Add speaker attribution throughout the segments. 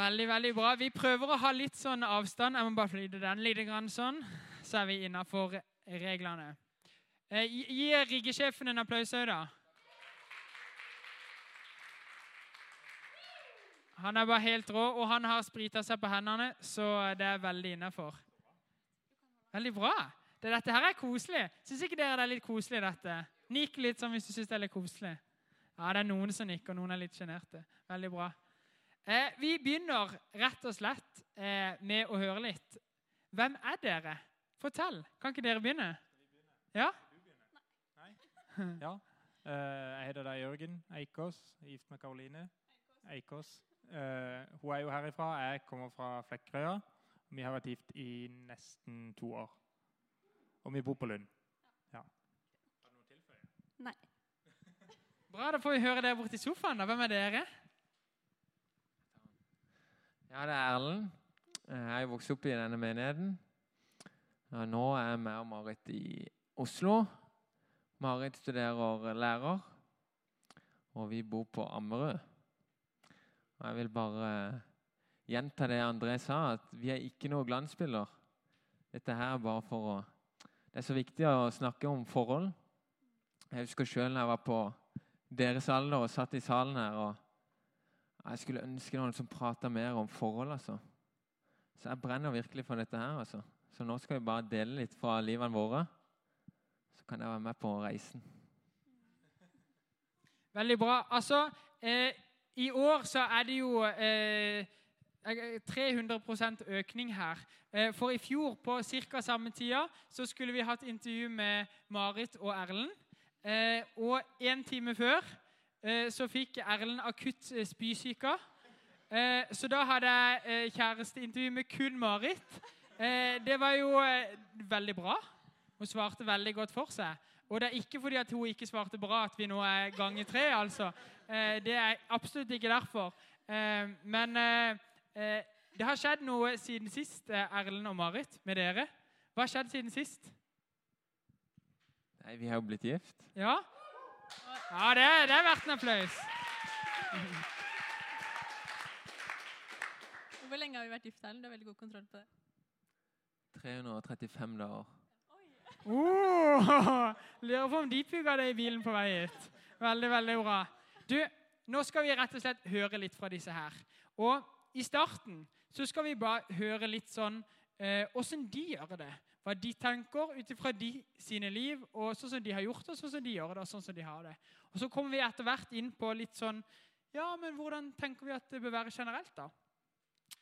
Speaker 1: Veldig, veldig bra. Vi prøver å ha litt sånn avstand. Jeg må bare flytte den litt sånn, så er vi innafor reglene. Eh, gi riggesjefen en applaus òg, da. Han er bare helt rå, og han har sprita seg på hendene, så det er veldig innafor. Veldig bra. Det, dette her er koselig. Syns ikke dere det er litt koselig, dette? Nikk litt sånn hvis du syns det er litt koselig. Ja, det er noen som nikker, og noen er litt sjenerte. Veldig bra. Eh, vi begynner rett og slett eh, med å høre litt. Hvem er dere? Fortell. Kan ikke dere begynne? Ja?
Speaker 2: Ja. Eh, jeg heter da Jørgen Eikås, gift med Karoline Eikås. Eh, hun er jo herifra, jeg kommer fra Flekkerøya. Vi har vært gift i nesten to år. Og vi bor på Lund. Ja.
Speaker 3: Nei.
Speaker 1: Bra, da får vi høre det borti sofaen. da. Hvem er dere?
Speaker 4: Ja, det er Erlend. Jeg er vokst opp i denne menigheten. Ja, nå er jeg med og Marit i Oslo. Marit studerer lærer, og vi bor på Ammerud. Og jeg vil bare gjenta det André sa, at vi er ikke noe glansbilder. Dette her er bare for å Det er så viktig å snakke om forhold. Jeg husker sjøl da jeg var på deres alder og satt i salen her. og jeg skulle ønske noen som prata mer om forhold. altså. Så jeg brenner virkelig for dette her. altså. Så nå skal vi bare dele litt fra livene våre. Så kan jeg være med på reisen.
Speaker 1: Veldig bra. Altså, eh, i år så er det jo eh, 300% økning her. Eh, for i fjor på ca. samme tida så skulle vi hatt intervju med Marit og Erlend. Eh, og en time før så fikk Erlend akutt eh, spysyke. Eh, så da hadde jeg eh, kjæresteintervju med kun Marit. Eh, det var jo eh, veldig bra. Hun svarte veldig godt for seg. Og det er ikke fordi at hun ikke svarte bra at vi nå er ganger tre. altså. Eh, det er absolutt ikke derfor. Eh, men eh, eh, det har skjedd noe siden sist, eh, Erlend og Marit, med dere. Hva har skjedd siden sist?
Speaker 4: Nei, vi har jo blitt gift.
Speaker 1: Ja? Ja, det, det er verdt en applaus.
Speaker 3: Hvor lenge har vi vært gift, Erlend? Du har veldig god kontroll på det.
Speaker 4: 335 dager.
Speaker 1: Oh, lurer på om de pugga det i bilen på vei hit. Veldig, veldig bra. Du, nå skal vi rett og slett høre litt fra disse her. Og i starten så skal vi bare høre litt sånn åssen de gjør det. Hva de tenker ut ifra sine liv, og sånn som de har gjort det, sånn som de gjør det. og sånn som de har det. Og Så kommer vi etter hvert inn på litt sånn Ja, men hvordan tenker vi at det bør være generelt, da?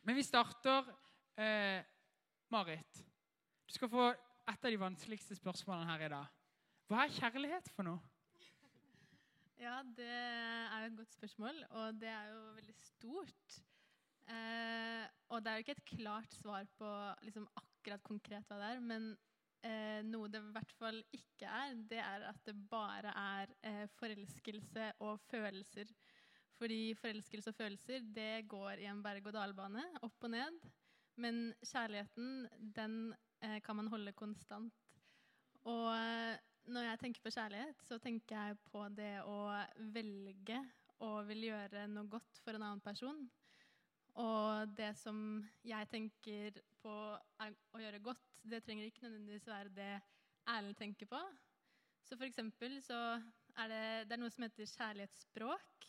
Speaker 1: Men vi starter eh, Marit. Du skal få et av de vanskeligste spørsmålene her i dag. Hva er kjærlighet for noe?
Speaker 3: Ja, det er et godt spørsmål, og det er jo veldig stort. Eh, og det er jo ikke et klart svar på liksom, akkurat konkret hva det er, men eh, noe det i hvert fall ikke er, det er at det bare er eh, forelskelse og følelser. Fordi forelskelse og følelser, det går i en berg-og-dal-bane, opp og ned. Men kjærligheten, den eh, kan man holde konstant. Og eh, når jeg tenker på kjærlighet, så tenker jeg på det å velge og vil gjøre noe godt for en annen person. Og det som jeg tenker på å gjøre godt, det trenger ikke nødvendigvis være det Erlend tenker på. Så for eksempel så er det, det er noe som heter kjærlighetsspråk.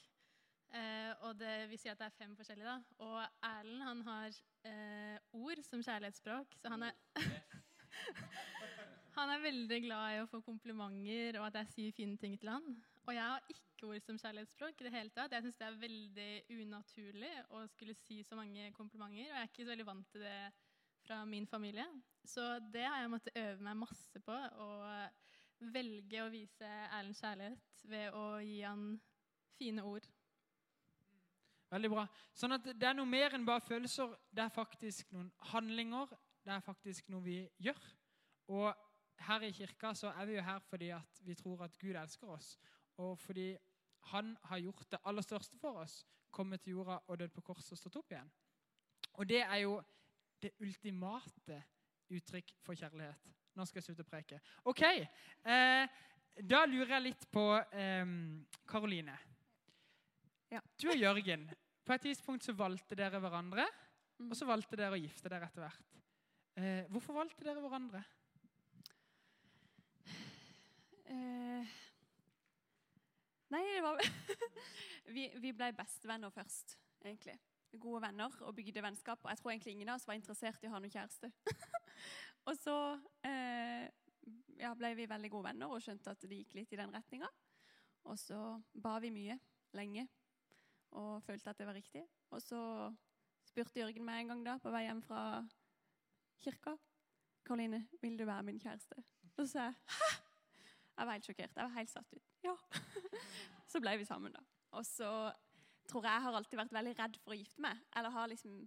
Speaker 3: Eh, og det, vi sier at det er fem forskjellige. da. Og Erlend han har eh, ord som kjærlighetsspråk, så han er Han er veldig glad i å få komplimenter og at jeg sier fine ting til han. Og jeg har ikke ord som kjærlighetsspråk i det hele tatt. Jeg syns det er veldig unaturlig å skulle si så mange komplimenter. Og jeg er ikke så veldig vant til det fra min familie. Så det har jeg måttet øve meg masse på. Å velge å vise Erlend kjærlighet ved å gi han fine ord.
Speaker 1: Veldig bra. Sånn at det er noe mer enn bare følelser. Det er faktisk noen handlinger. Det er faktisk noe vi gjør. Og her i kirka så er vi jo her fordi at vi tror at Gud elsker oss. Og fordi han har gjort det aller største for oss. Kommet til jorda og dødd på korset og stått opp igjen. Og det er jo det ultimate uttrykk for kjærlighet. Nå skal jeg slutte å preke. OK. Eh, da lurer jeg litt på Karoline.
Speaker 5: Ja.
Speaker 1: Du og Jørgen, på et tidspunkt så valgte dere hverandre,
Speaker 5: Mm.
Speaker 1: og så valgte dere å gifte dere etter hvert. Eh, hvorfor valgte dere hverandre?
Speaker 5: Eh, nei, det var vi, vi ble bestevenner først, egentlig. Gode venner og bygde vennskap. Og jeg tror egentlig ingen av oss var interessert i å ha noen kjæreste. og så eh, ja, ble vi veldig gode venner og skjønte at det gikk litt i den retninga. Og så ba vi mye, lenge, og følte at det var riktig. Og så spurte Jørgen meg en gang da, på vei hjem fra kirka. 'Karoline, vil du være min kjæreste?' Og så sa jeg 'hæ?' Jeg var helt sjokkert. Jeg var helt satt ut. Ja. så ble vi sammen, da. Og så tror jeg jeg har alltid vært veldig redd for å gifte meg. Eller har liksom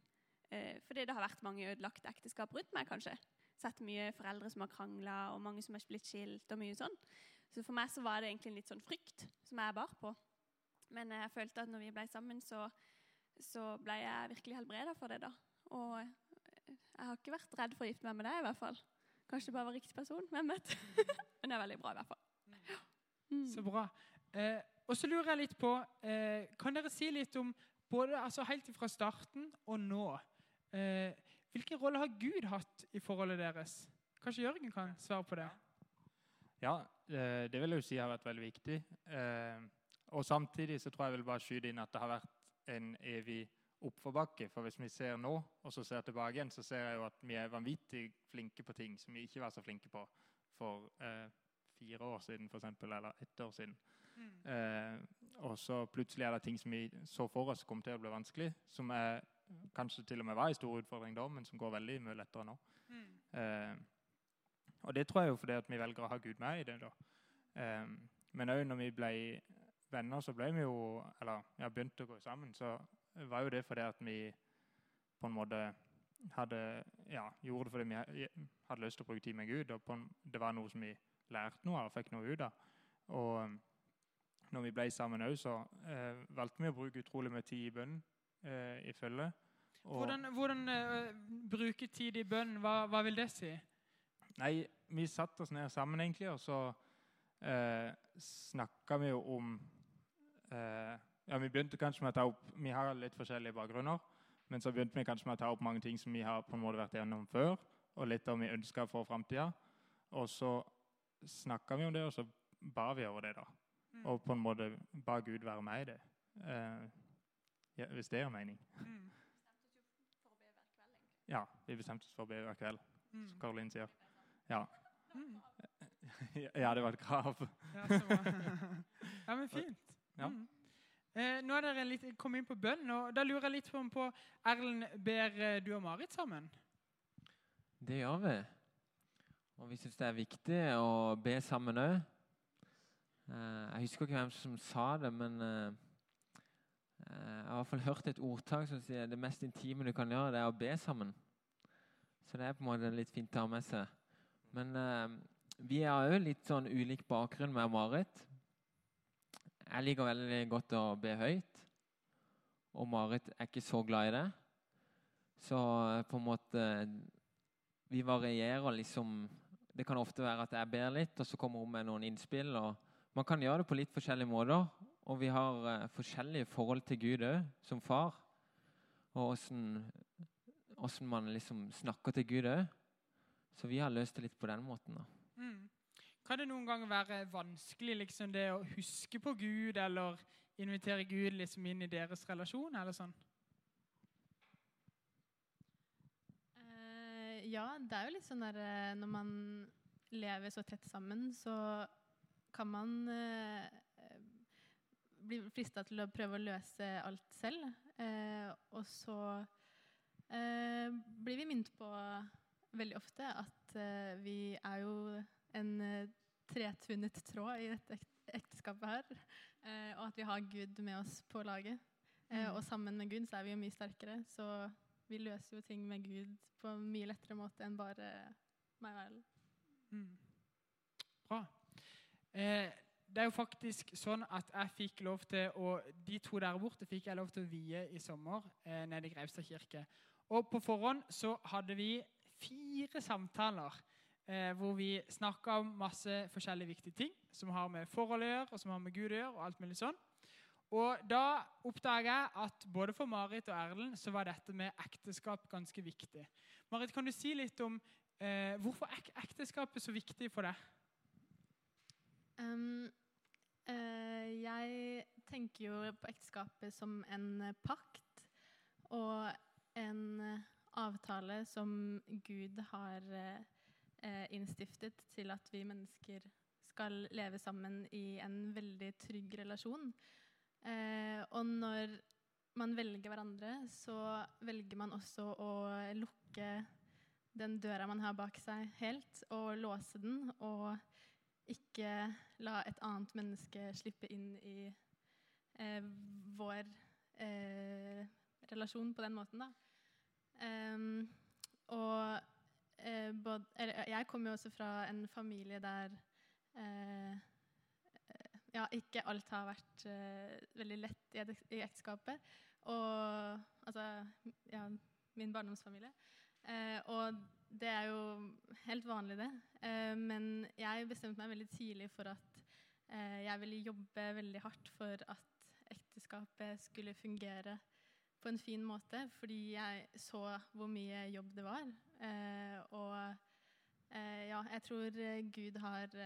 Speaker 5: eh, Fordi det har vært mange ødelagte ekteskap rundt meg, kanskje. Sett mye foreldre som har krangla, og mange som har blitt skilt, og mye sånn. Så for meg så var det egentlig en litt sånn frykt som jeg bar på. Men jeg følte at når vi ble sammen, så, så ble jeg virkelig helbreda for det, da. Og jeg har ikke vært redd for å gifte meg med deg, i hvert fall. Kanskje det bare var riktig person. Hvem vet? Men det er veldig bra, i hvert fall. Mm.
Speaker 1: Så bra. Eh, og så lurer jeg litt på eh, Kan dere si litt om både altså helt fra starten og nå eh, Hvilken rolle har Gud hatt i forholdet deres? Kanskje Jørgen kan svare på det?
Speaker 2: Ja, eh, det vil jeg jo si har vært veldig viktig. Eh, Og samtidig så tror jeg jeg vil bare skyte inn at det har vært en evig oppforbakke. For hvis vi ser nå, og så ser tilbake igjen, så ser jeg jo at vi er vanvittig flinke på ting som vi ikke var så flinke på for eh, fire år siden, for eksempel, eller ett år siden. Eh, og så plutselig er det ting som vi så for oss kom til å bli vanskelig, som er, kanskje til og med var en stor utfordring da, men som går veldig mye lettere nå. Eh, og det tror jeg jo fordi at vi velger å ha Gud med i det. da. Eh, men òg når vi ble venner, så ble vi jo Eller ja, begynte å gå sammen, så var jo det fordi at vi på en måte hadde ja, gjorde det fordi vi hadde lyst til å bruke tid med Gud. og på en, Det var noe som vi lærte noe av fikk noe ut av. Og um, når vi ble sammen òg, så eh, valgte vi å bruke utrolig mye tid i bønn eh, i følge.
Speaker 1: Hvordan, hvordan uh, bruke tid i bønn, hva, hva vil det si?
Speaker 2: Nei, vi satte oss ned sammen, egentlig, og så eh, snakka vi jo om eh, Ja, vi begynte kanskje med å ta opp Vi har litt forskjellige bakgrunner, men så begynte vi kanskje med å ta opp mange ting som vi har på en måte vært gjennom før, og litt om vi ønska for framtida. Og så snakka vi om det, og så ba vi over det, da.
Speaker 1: Mm.
Speaker 2: Og på en måte ba Gud være med i det. Eh, ja, hvis det gir mening.
Speaker 1: Mm.
Speaker 2: Ja, vi bestemte oss for å be hver kveld,
Speaker 1: Mm.
Speaker 2: som Karoline sier. Ja.
Speaker 1: Mm.
Speaker 2: ja, det var et krav.
Speaker 1: Ja, så bra. ja, men fint.
Speaker 2: Ja.
Speaker 1: Mm. Eh, nå er dere litt kommet inn på bønn, og da lurer jeg litt på, på Erlend, ber eh, du og Marit sammen?
Speaker 4: Det gjør vi. Og vi syns det er viktig å be sammen òg. jeg husker ikke hvem som sa det, men eh, eh, jeg har i hvert fall hørt et ordtak som sier det mest intime du kan gjøre, det er å be sammen. Så det er på en måte litt fint å ha med seg. Men eh, vi har òg litt sånn ulik bakgrunn med Marit. Jeg liker veldig godt å be høyt, og Marit er ikke så glad i det. Så eh, på en måte vi varierer liksom Det kan ofte være at jeg ber litt, og så kommer hun med noen innspill. og Man kan gjøre det på litt forskjellige måter. Og vi har uh, forskjellige forhold til Gud òg, som far. Og åssen man liksom snakker til Gud òg. Så vi har løst det litt på den måten. da.
Speaker 1: Mm. Kan det noen ganger være vanskelig liksom det å huske på Gud, eller invitere Gud liksom inn i deres relasjon, eller sånn?
Speaker 3: Ja, det er jo litt sånn der eh, Når man lever så tett sammen, så kan man eh, bli frista til å prøve å løse alt selv. Eh, og så eh, blir vi minnet på veldig ofte at eh, vi er jo en eh, tretvunnet tråd i dette ekteskapet her. Eh, og at vi har Gud med oss på laget. Eh,
Speaker 1: Mm.
Speaker 3: og sammen med Gud så er vi jo mye sterkere. Så vi løser jo ting med Gud på en mye lettere måte enn bare meg Erlend.
Speaker 1: Mm. Bra. Eh, det er jo faktisk sånn at jeg fikk lov til å De to der borte fikk jeg lov til å vie i sommer eh, nede i Greivstad kirke. Og på forhånd så hadde vi fire samtaler eh, hvor vi snakka om masse forskjellige viktige ting som har med forhold å gjøre, og som har med Gud å gjøre, og alt mulig sånn. Og da oppdager jeg at både for Marit og Erlend så var dette med ekteskap ganske viktig. Marit, kan du si litt om eh, hvorfor ek ekteskapet er så viktig for deg?
Speaker 3: Um, uh, jeg tenker jo på ekteskapet som en pakt og en avtale som Gud har eh, innstiftet til at vi mennesker skal leve sammen i en veldig trygg relasjon. Eh, og når man velger hverandre, så velger man også å lukke den døra man har bak seg, helt, og låse den. Og ikke la et annet menneske slippe inn i eh, vår eh, relasjon på den måten, da. Ehm, og eh, både, eller, jeg kommer jo også fra en familie der eh, ja, ikke alt har vært uh, veldig lett i, i ekteskapet. Og altså ja, min barndomsfamilie. Uh, og det er jo helt vanlig, det. Uh, men jeg bestemte meg veldig tidlig for at jeg ville jobbe veldig hardt for at ekteskapet skulle fungere på en fin måte, fordi jeg så hvor mye jobb det var. Og ja, jeg tror Gud har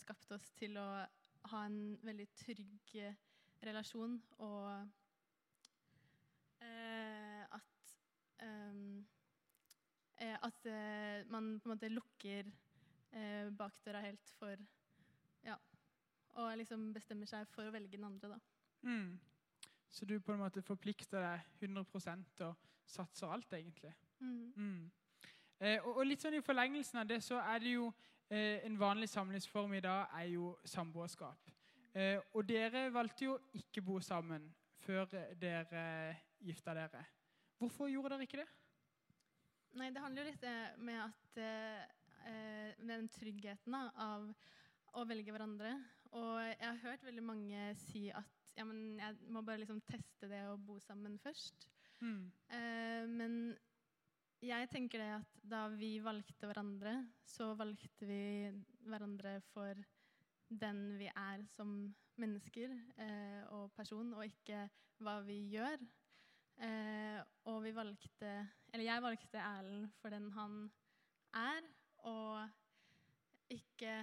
Speaker 3: skapt oss til å ha en veldig trygg eh, relasjon, og eh, at ehm, eh, At eh, man på en måte lukker eh, bakdøra helt for Ja. Og liksom bestemmer seg for å velge den andre, da.
Speaker 1: Mm. Så du på en måte forplikter deg 100 og satser alt, egentlig?
Speaker 3: Mm.
Speaker 1: Mm. Eh, og, og litt sånn I forlengelsen av det så er det jo eh, en vanlig samlivsform i dag er jo samboerskap. Eh, og dere valgte jo ikke bo sammen før eh, dere gifta dere. Hvorfor gjorde dere ikke det?
Speaker 3: Nei, det handler jo litt eh, med at eh, eh, med den tryggheten da, av å velge hverandre. Og jeg har hørt veldig mange si at ja, men jeg må bare liksom teste det å bo sammen først.
Speaker 1: Mm.
Speaker 3: Eh, men jeg tenker det at da vi valgte hverandre, så valgte vi hverandre for den vi er som mennesker eh, og person, og ikke hva vi gjør. Eh, og vi valgte Eller jeg valgte Erlend for den han er, og ikke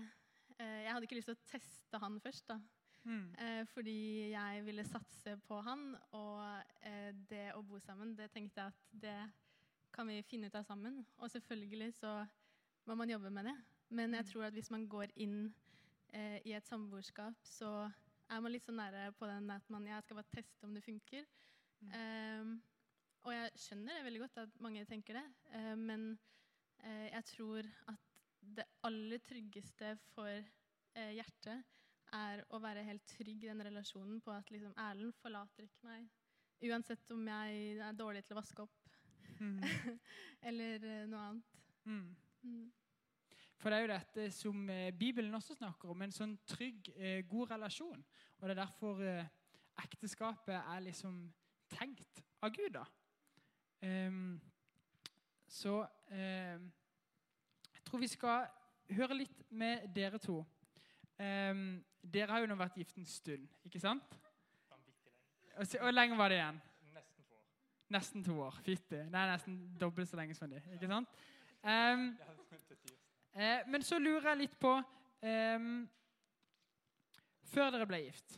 Speaker 3: eh, Jeg hadde ikke lyst til å teste han først, da.
Speaker 1: Mm.
Speaker 3: Eh, fordi jeg ville satse på han, og eh, det å bo sammen, det tenkte jeg at det kan vi finne ut av sammen. Og selvfølgelig så må man jobbe med det. Men jeg
Speaker 1: Mm.
Speaker 3: tror at hvis man går inn eh, i et samboerskap, så er man litt så nære på den at man jeg skal bare teste om det funker.
Speaker 1: Mm.
Speaker 3: Eh, og jeg skjønner det veldig godt at mange tenker det, eh, men eh, jeg tror at det aller tryggeste for eh, hjertet er å være helt trygg i den relasjonen på at liksom, Erlend forlater ikke meg. Uansett om jeg er dårlig til å vaske opp. eller eh, noe annet.
Speaker 1: Mm.
Speaker 3: Mm.
Speaker 1: For det er jo dette som eh, Bibelen også snakker om, en sånn trygg, eh, god relasjon. Og det er derfor ekteskapet er liksom tenkt av Gud, da. Um, så um, jeg tror vi skal høre litt med dere to. Um, dere har jo nå vært gift en stund, ikke sant? Og så- Hvor lenge var det igjen?
Speaker 2: Nesten to år.
Speaker 1: Fytti. Det er nesten dobbelt så lenge som de. ikke sant?
Speaker 2: Um.
Speaker 1: Eh, men så lurer jeg litt på um, Før dere ble gift,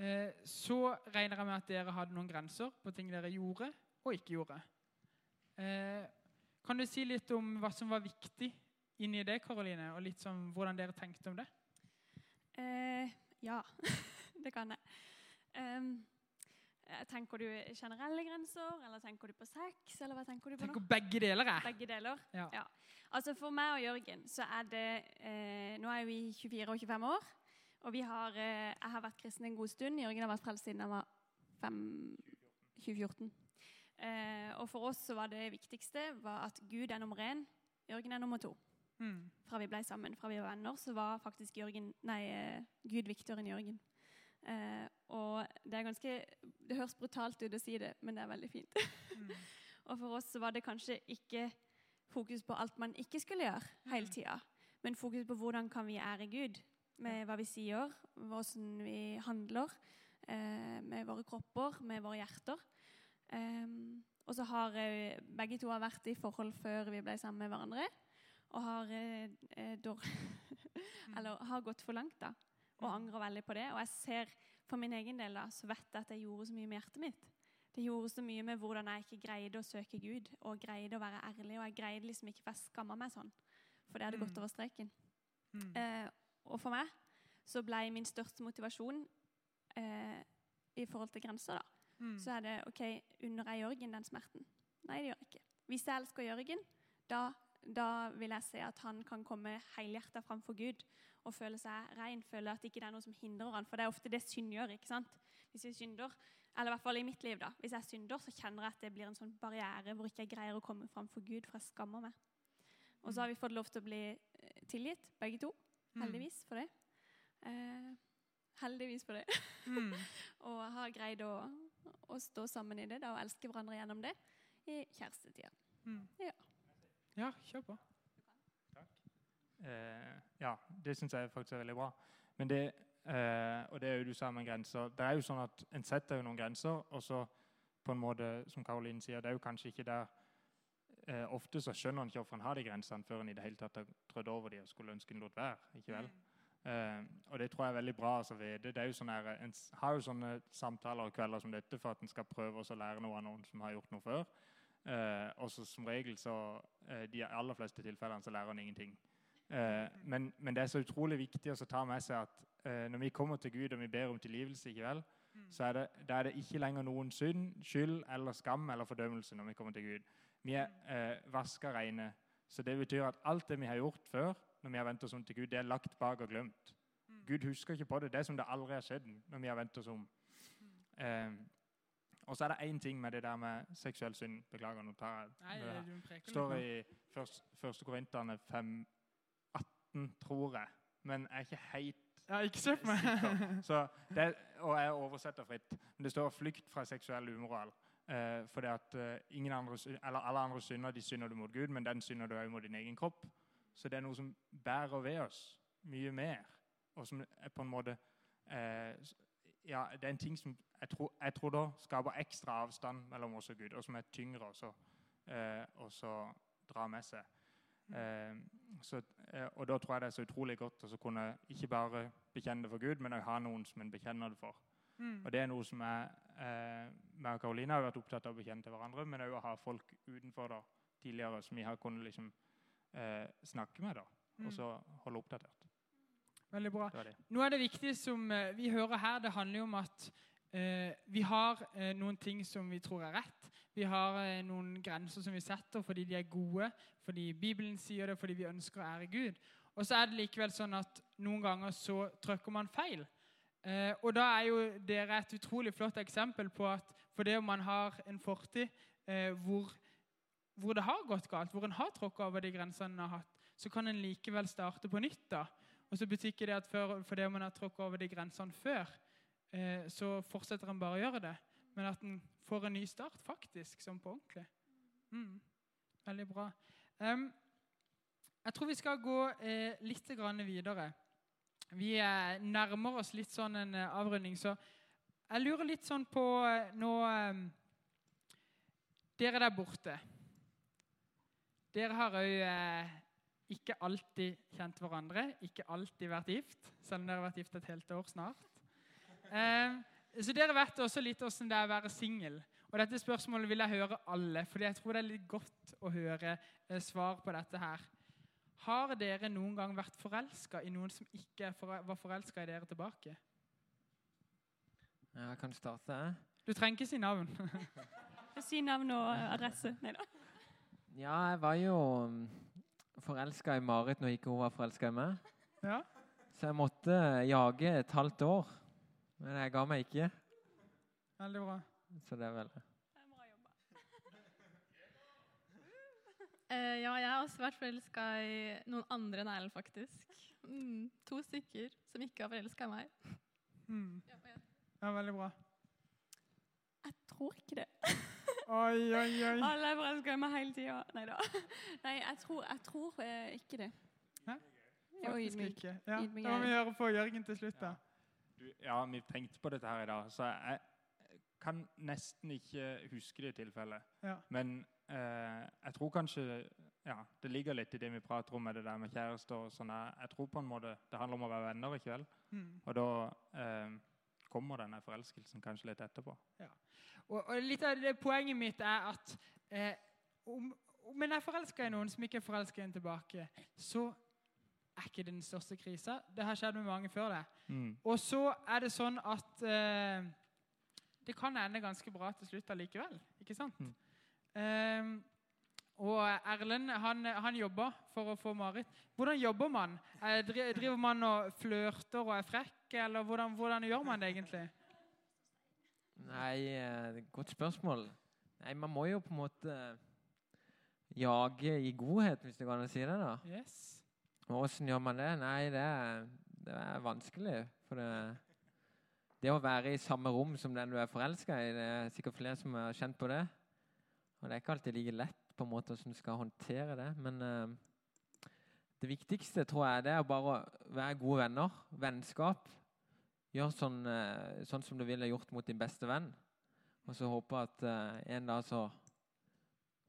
Speaker 1: uh, så regner jeg med at dere hadde noen grenser på ting dere gjorde og ikke gjorde. Uh, kan du si litt om hva som var viktig inni det, Karoline, og litt sånn hvordan dere tenkte om det?
Speaker 5: Ja, det kan jeg. Eh, tenker du generelle grenser, eller tenker du på sex, eller hva tenker du på
Speaker 1: tenker
Speaker 5: nå?
Speaker 1: begge deler jeg.
Speaker 5: Begge deler?
Speaker 1: Ja.
Speaker 5: Altså For meg og Jørgen så er det eh, Nå er vi 24 og 25 år. Og vi har, eh, jeg har vært kristen en god stund. Jørgen har vært frelst siden han var 5, 2014. Eh, og for oss så var det viktigste var at Gud er nummer én, Jørgen er nummer to.
Speaker 1: Mm.
Speaker 5: Fra vi ble sammen, fra vi var venner, så var faktisk Jørgen, nei, eh, Gud viktigere enn Jørgen. Eh, og det er ganske Det høres brutalt ut å si det, men det er veldig fint.
Speaker 1: Mm.
Speaker 5: Og for oss var det kanskje ikke fokus på alt man ikke skulle gjøre hele tida, men fokus på hvordan kan vi ære Gud med hva vi sier, hvordan vi handler, eh, med våre kropper, med våre hjerter. Um, og så har eh, begge to har vært i forhold før vi ble sammen med hverandre, og har, eh, eh, dår- eller, har gått for langt da, og angrer veldig på det. Og jeg ser for min egen del da, så vet jeg at jeg gjorde så mye med hjertet mitt. Det gjorde så mye med hvordan jeg ikke greide å søke Gud og greide å være ærlig. Og jeg greide liksom ikke, for jeg skamma meg sånn. For det hadde gått
Speaker 1: Mm.
Speaker 5: over streken.
Speaker 1: Mm.
Speaker 5: Eh, og for meg så ble min største motivasjon eh, i forhold til grenser, da.
Speaker 1: Mm.
Speaker 5: Så er det OK, unner jeg Jørgen den smerten? Nei, det gjør jeg ikke. Hvis jeg elsker Jørgen, da, da vil jeg se at han kan komme helhjerta framfor Gud og føle seg ren, føle at ikke det er noe som hindrer han. For det er ofte det synd gjør. ikke sant? Hvis vi synder, eller i hvert fall i mitt liv, da. Hvis jeg synder, så kjenner jeg at det blir en sånn barriere hvor ikke jeg greier å komme framfor Gud, for jeg skammer meg. Og så har vi fått lov til å bli eh, tilgitt, begge to.
Speaker 1: Mm.
Speaker 5: Heldigvis for det. Eh, heldigvis for det.
Speaker 1: Mm.
Speaker 5: og har greid å, å stå sammen i det da, og elske hverandre gjennom det i kjærestetida.
Speaker 1: Mm.
Speaker 5: Ja.
Speaker 1: Ja, kjør på.
Speaker 2: Eh, ja, det syns jeg faktisk er veldig bra. Men det, eh, og det er jo du sa med grenser. Det er jo sånn at En setter jo noen grenser, og så på en måte, som Karoline sier, det er jo kanskje ikke der eh, Ofte så skjønner en ikke hvorfor en har de grensene før en i det hele tatt har trødd over de og skulle ønske en lot være. ikke vel? Eh, og det tror jeg er veldig bra altså, vite. Det er jo sånn her, En har jo sånne samtaler og kvelder som dette for at en skal prøve å lære noe av noen som har gjort noe før. Eh, og så som regel så eh, de aller fleste tilfellene så lærer en ingenting. Eh, men, men det er så utrolig viktig å ta med seg at eh, når vi kommer til Gud og vi ber om tilgivelse, ikke vel, så er det, da er det ikke lenger noen synd, skyld eller skam eller fordømmelse når vi kommer til Gud. Vi er eh, vaska reine. Så det betyr at alt det vi har gjort før, når vi har vendt oss om til Gud, det er lagt bak og glemt. Gud husker ikke på det. Det er som det aldri har skjedd når vi har vendt oss om. Eh, og så er det én ting med det der med seksuell synd. Beklager, nå tar jeg det står i først, første Korinterne 5, 18, tror jeg. Men jeg er ikke helt.
Speaker 1: Ja, ikke se på meg.
Speaker 2: sikker. Så det, og jeg oversetter fritt. Men det står 'flykt fra seksuell umoral'. Eh, fordi at eh, ingen andre, eller alle andre synder de synder du mot Gud, men den synder du òg mot din egen kropp. Så det er noe som bærer ved oss mye mer, og som er på en måte eh, Ja, det er en ting som jeg tror, jeg tror da skaper ekstra avstand mellom oss og Gud, og som er tyngre også, eh, også drar med seg. Eh, så, eh, og da tror jeg det er så utrolig godt å så kunne ikke bare bekjenne det for Gud, men også ha noen som en bekjenner det for.
Speaker 1: Mm.
Speaker 2: Og det er noe som jeg, eh, meg og Karoline har vært opptatt av å bekjenne til hverandre, men òg å ha folk utenfor da, tidligere som vi har kunnet liksom, eh, snakke med da,
Speaker 1: Mm.
Speaker 2: og så holde oppdatert.
Speaker 1: Veldig bra.
Speaker 2: Det det.
Speaker 1: Noe av det viktige som eh, vi hører her, det handler jo om at eh, vi har eh, noen ting som vi tror er rett. Vi har eh, noen grenser som vi setter fordi de er gode, fordi Bibelen sier det, fordi vi ønsker å ære Gud. Og så er det likevel sånn at noen ganger så trykker man feil. Eh, og da er jo dere et utrolig flott eksempel på at fordi om man har en fortid eh, hvor, hvor det har gått galt, hvor en har tråkka over de grensene en har hatt, så kan en likevel starte på nytt. da. Og så betyr ikke det at for, fordi man har tråkket over de grensene før, eh, så fortsetter en bare å gjøre det. Men at en får en ny start, faktisk, som på ordentlig. Mm. Veldig bra. Um, jeg tror vi skal gå eh, litt videre. Vi eh, nærmer oss litt sånn en eh, avrunding, så jeg lurer litt sånn på eh, nå Dere der borte. Dere har òg ikke alltid kjent hverandre, ikke alltid vært gift, selv om dere har vært gift et helt år snart. Eh, så dere vet også litt hvordan det er å være singel. Og dette spørsmålet vil jeg høre alle, fordi jeg tror det er litt godt å høre eh, svar på dette her. Har dere noen gang vært forelska i noen som ikke for, var forelska i dere tilbake?
Speaker 4: Ja, jeg kan starte.
Speaker 1: Du trenger ikke si navn.
Speaker 5: Si navn og adresse. Nei da.
Speaker 4: Ja, jeg var jo forelska i Marit når ikke hun var forelska i meg.
Speaker 1: ja?
Speaker 4: Så jeg måtte jage et halvt år. Men jeg ga meg ikke.
Speaker 1: Veldig bra.
Speaker 4: Så det er vel
Speaker 3: Eh, ja, jeg har også vært forelska i noen andre enn Erlend, faktisk. Mm, to stykker som ikke har forelska i meg.
Speaker 1: Mm.
Speaker 3: Ja, ja.
Speaker 1: Ja, veldig bra.
Speaker 5: Jeg tror ikke det.
Speaker 1: Oi, oi, oi.
Speaker 5: Alle er forelska i meg hele tida. Nei da. Nei, jeg tror, jeg tror eh, ikke det.
Speaker 1: Hæ? Faktisk
Speaker 5: ydmyk.
Speaker 1: ikke. Ja,
Speaker 5: Ydmyk
Speaker 1: da må vi
Speaker 5: gjøre
Speaker 1: høre på Jørgen til slutt, da.
Speaker 2: Du, ja, vi tenkte på dette her i dag, så jeg kan nesten ikke huske det tilfellet.
Speaker 1: Ja.
Speaker 2: Men eh, jeg tror kanskje ja, det ligger litt i det vi prater om med det der med kjærester. og sånn. Jeg, jeg tror på en måte det handler om å være venner i kveld.
Speaker 1: Mm.
Speaker 2: Og da eh, kommer denne forelskelsen kanskje litt etterpå.
Speaker 1: Og, og litt av det poenget mitt er at eh, om, om en er forelska i noen som ikke er forelska en tilbake, så er ikke det den største krisa. Det har skjedd med mange før det.
Speaker 2: Mm.
Speaker 1: Og så er det sånn at eh, det kan ende ganske bra til slutt allikevel. Ikke sant?
Speaker 2: Mm.
Speaker 1: Eh, og Erlend han, han jobber for å få Marit. Hvordan jobber man? Eh, driver man og flørter og er frekk, eller hvordan, hvordan gjør man det egentlig?
Speaker 4: Nei, eh, godt spørsmål. Nei, man må jo på en måte jage i godhet, hvis det går an å si det. da.
Speaker 1: Yes.
Speaker 4: Og åssen gjør man det? Nei, det det er vanskelig. For det, det å være i samme rom som den du er forelska i, det er sikkert flere som har kjent på det. Og det er ikke alltid like lett på en måte hvordan du skal håndtere det. Men uh, det viktigste tror jeg det er bare å være gode venner. Vennskap. Gjør sånn, uh, sånn som du ville gjort mot din beste venn. Og så håpe at uh, en dag så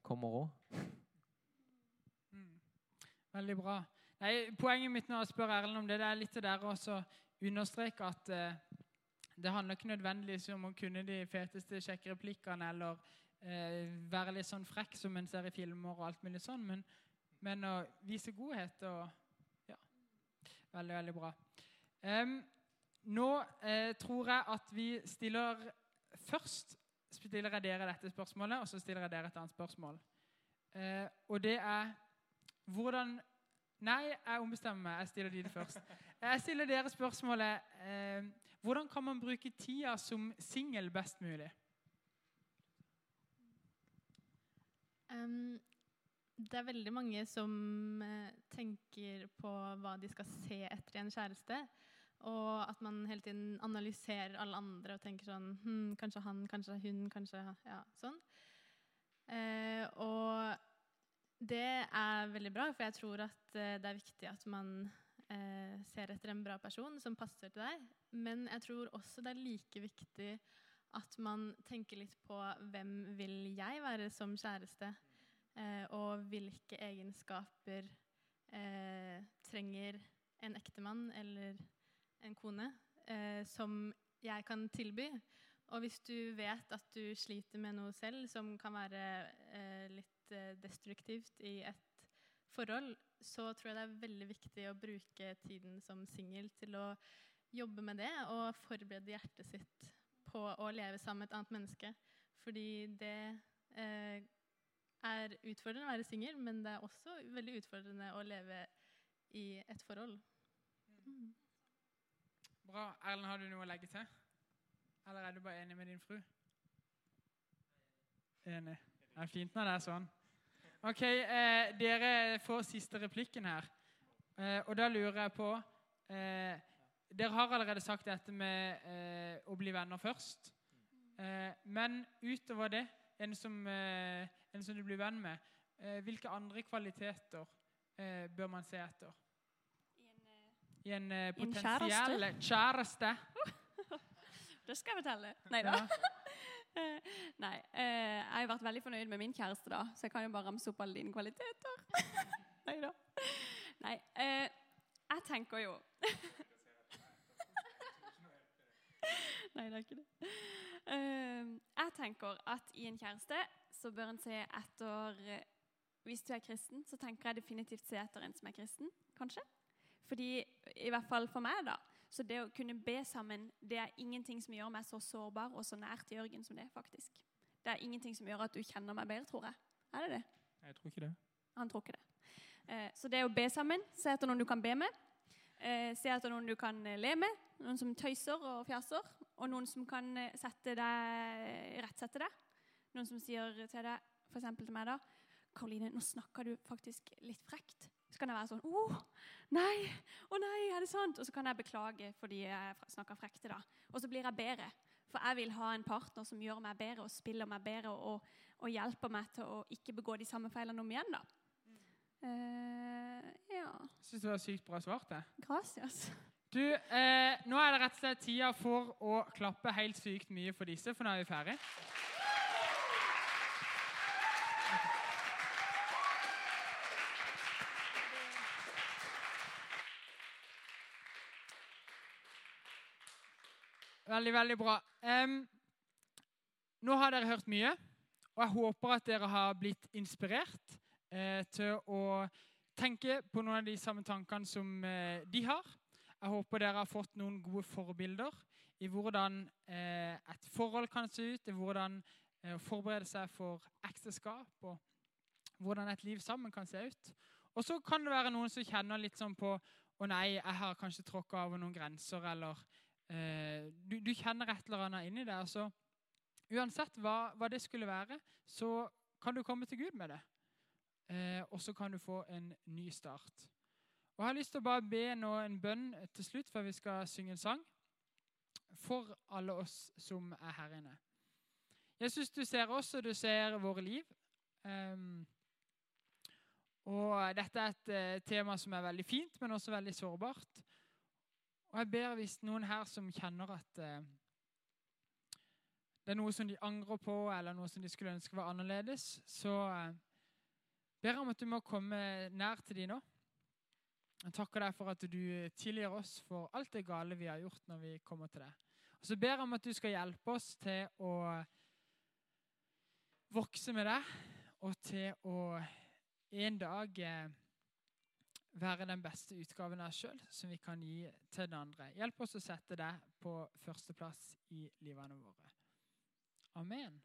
Speaker 4: kommer hun.
Speaker 1: Mm. Veldig bra. Nei, poenget mitt når jeg spør Erlend om det, det er litt det der å understreke at det handler ikke nødvendigvis om å kunne de feteste kjekke replikkene eller eh, være litt sånn frekk som en ser i filmer og alt mulig sånn, men, men å vise godhet og Ja. Veldig, veldig bra. Um, nå eh, tror jeg at vi stiller Først stiller jeg dere dette spørsmålet, og så stiller jeg dere et annet spørsmål. Eh, og det er hvordan Nei, jeg ombestemmer meg. Jeg stiller dine først. Jeg stiller dere spørsmålet eh, Hvordan kan man bruke tida som singel best mulig?
Speaker 3: Em, det er veldig mange som eh, tenker på hva de skal se etter i en kjæreste. Og at man hele tiden analyserer alle andre og tenker sånn hm, Kanskje han, kanskje hun, kanskje Ja, sånn. Eh, og det er veldig bra, for jeg tror at eh, det er viktig at man eh, ser etter en bra person som passer til deg. Men jeg tror også det er like viktig at man tenker litt på hvem vil jeg være som kjæreste, og hvilke egenskaper eh, trenger en ektemann eller en kone eh, som jeg kan tilby. Og hvis du vet at du sliter med noe selv som kan være eh, litt eh, destruktivt i et forhold, så tror jeg det er veldig viktig å bruke tiden som singel til å jobbe med det og forberede hjertet sitt på å leve sammen med et annet menneske. Fordi det eh, er utfordrende å være singel, men det er også veldig utfordrende å leve i et forhold. Mm.
Speaker 1: Bra. Erlend, har du noe å legge til? Eller er du bare enig med din fru? Enig. Det er fint når det er sånn. Ok, eh, Dere får siste replikken her. Eh, og da lurer jeg på eh, Dere har allerede sagt dette med eh, å bli venner først. Eh, men utover det, en som, eh, en som du blir venn med, eh, hvilke andre kvaliteter eh, bør man se etter?
Speaker 5: I en, eh,
Speaker 1: I en potensiell kjæreste.
Speaker 5: det skal jeg fortelle. Nei da. Nei. Eh, jeg har vært veldig fornøyd med min kjæreste, da, så jeg kan jo bare ramse opp alle dine kvaliteter. Nei da. Nei. Jeg tenker jo Nei, det er ikke det. Eh, jeg tenker at i en kjæreste så bør en se etter Hvis du er kristen, så tenker jeg definitivt se etter en som er kristen, kanskje. Fordi, i hvert fall for meg, da, så det å kunne be sammen, det er ingenting som gjør meg så sårbar og så nært Jørgen som det, faktisk. Det er ingenting som gjør at du kjenner meg bedre, tror jeg. Er det det?
Speaker 2: Jeg tror ikke det.
Speaker 5: Han tror ikke det. Eh, så det å be sammen, se etter noen du kan be med. Eh, se etter noen du kan eh, le med. Noen som tøyser og fjaser. Og noen som kan eh, sette deg, rettsette deg. Noen som sier til deg, f.eks. til meg da Karoline, nå snakker du faktisk litt frekt. Så kan jeg være sånn Å, nei! Å nei, er det sant? Og så kan jeg beklage fordi jeg snakker frekt. da. Og så blir jeg bedre. For jeg vil ha en partner som gjør meg bedre og spiller meg bedre og, og hjelper meg til å ikke begå de samme feilene om igjen. da. Eh, ja. Ja.
Speaker 1: Syns det var sykt bra svart. det.
Speaker 5: Gracias.
Speaker 1: Du, eh, Nå er det rett og slett tida for å klappe helt sykt mye for disse, for nå er vi ferdig. Veldig, veldig bra. Um, nå har dere hørt mye, og jeg håper at dere har blitt inspirert eh, til å tenke på noen av de samme tankene som eh, de har. Jeg håper dere har fått noen gode forbilder i hvordan eh, et forhold kan se ut, i hvordan eh, å forberede seg for ekteskap, og hvordan et liv sammen kan se ut. Og så kan det være noen som kjenner litt sånn på Å nei, jeg har kanskje tråkka over noen grenser, eller eh, du, du kjenner et eller annet inni der. Så uansett hva, hva det skulle være, så kan du komme til Gud med det. Eh, og så kan du få en ny start. Og Jeg har lyst til å bare be nå en bønn til slutt før vi skal synge en sang. For alle oss som er her inne. Jesus, du ser oss, og du ser våre liv. Um, og dette er et eh, tema som er veldig fint, men også veldig sårbart. Og jeg ber hvis noen her som kjenner at uh, det er noe som de angrer på, eller noe som de skulle ønske var annerledes, så uh, ber jeg om at du må komme nær til dem nå. Jeg takker deg for at du tilgir oss for alt det gale vi har gjort når vi kommer til deg. Og så ber jeg om at du skal hjelpe oss til å vokse med deg, og til å en dag eh, være den beste utgaven av oss sjøl som vi kan gi til den andre. Hjelp oss å sette deg på førsteplass i livene våre. Amen.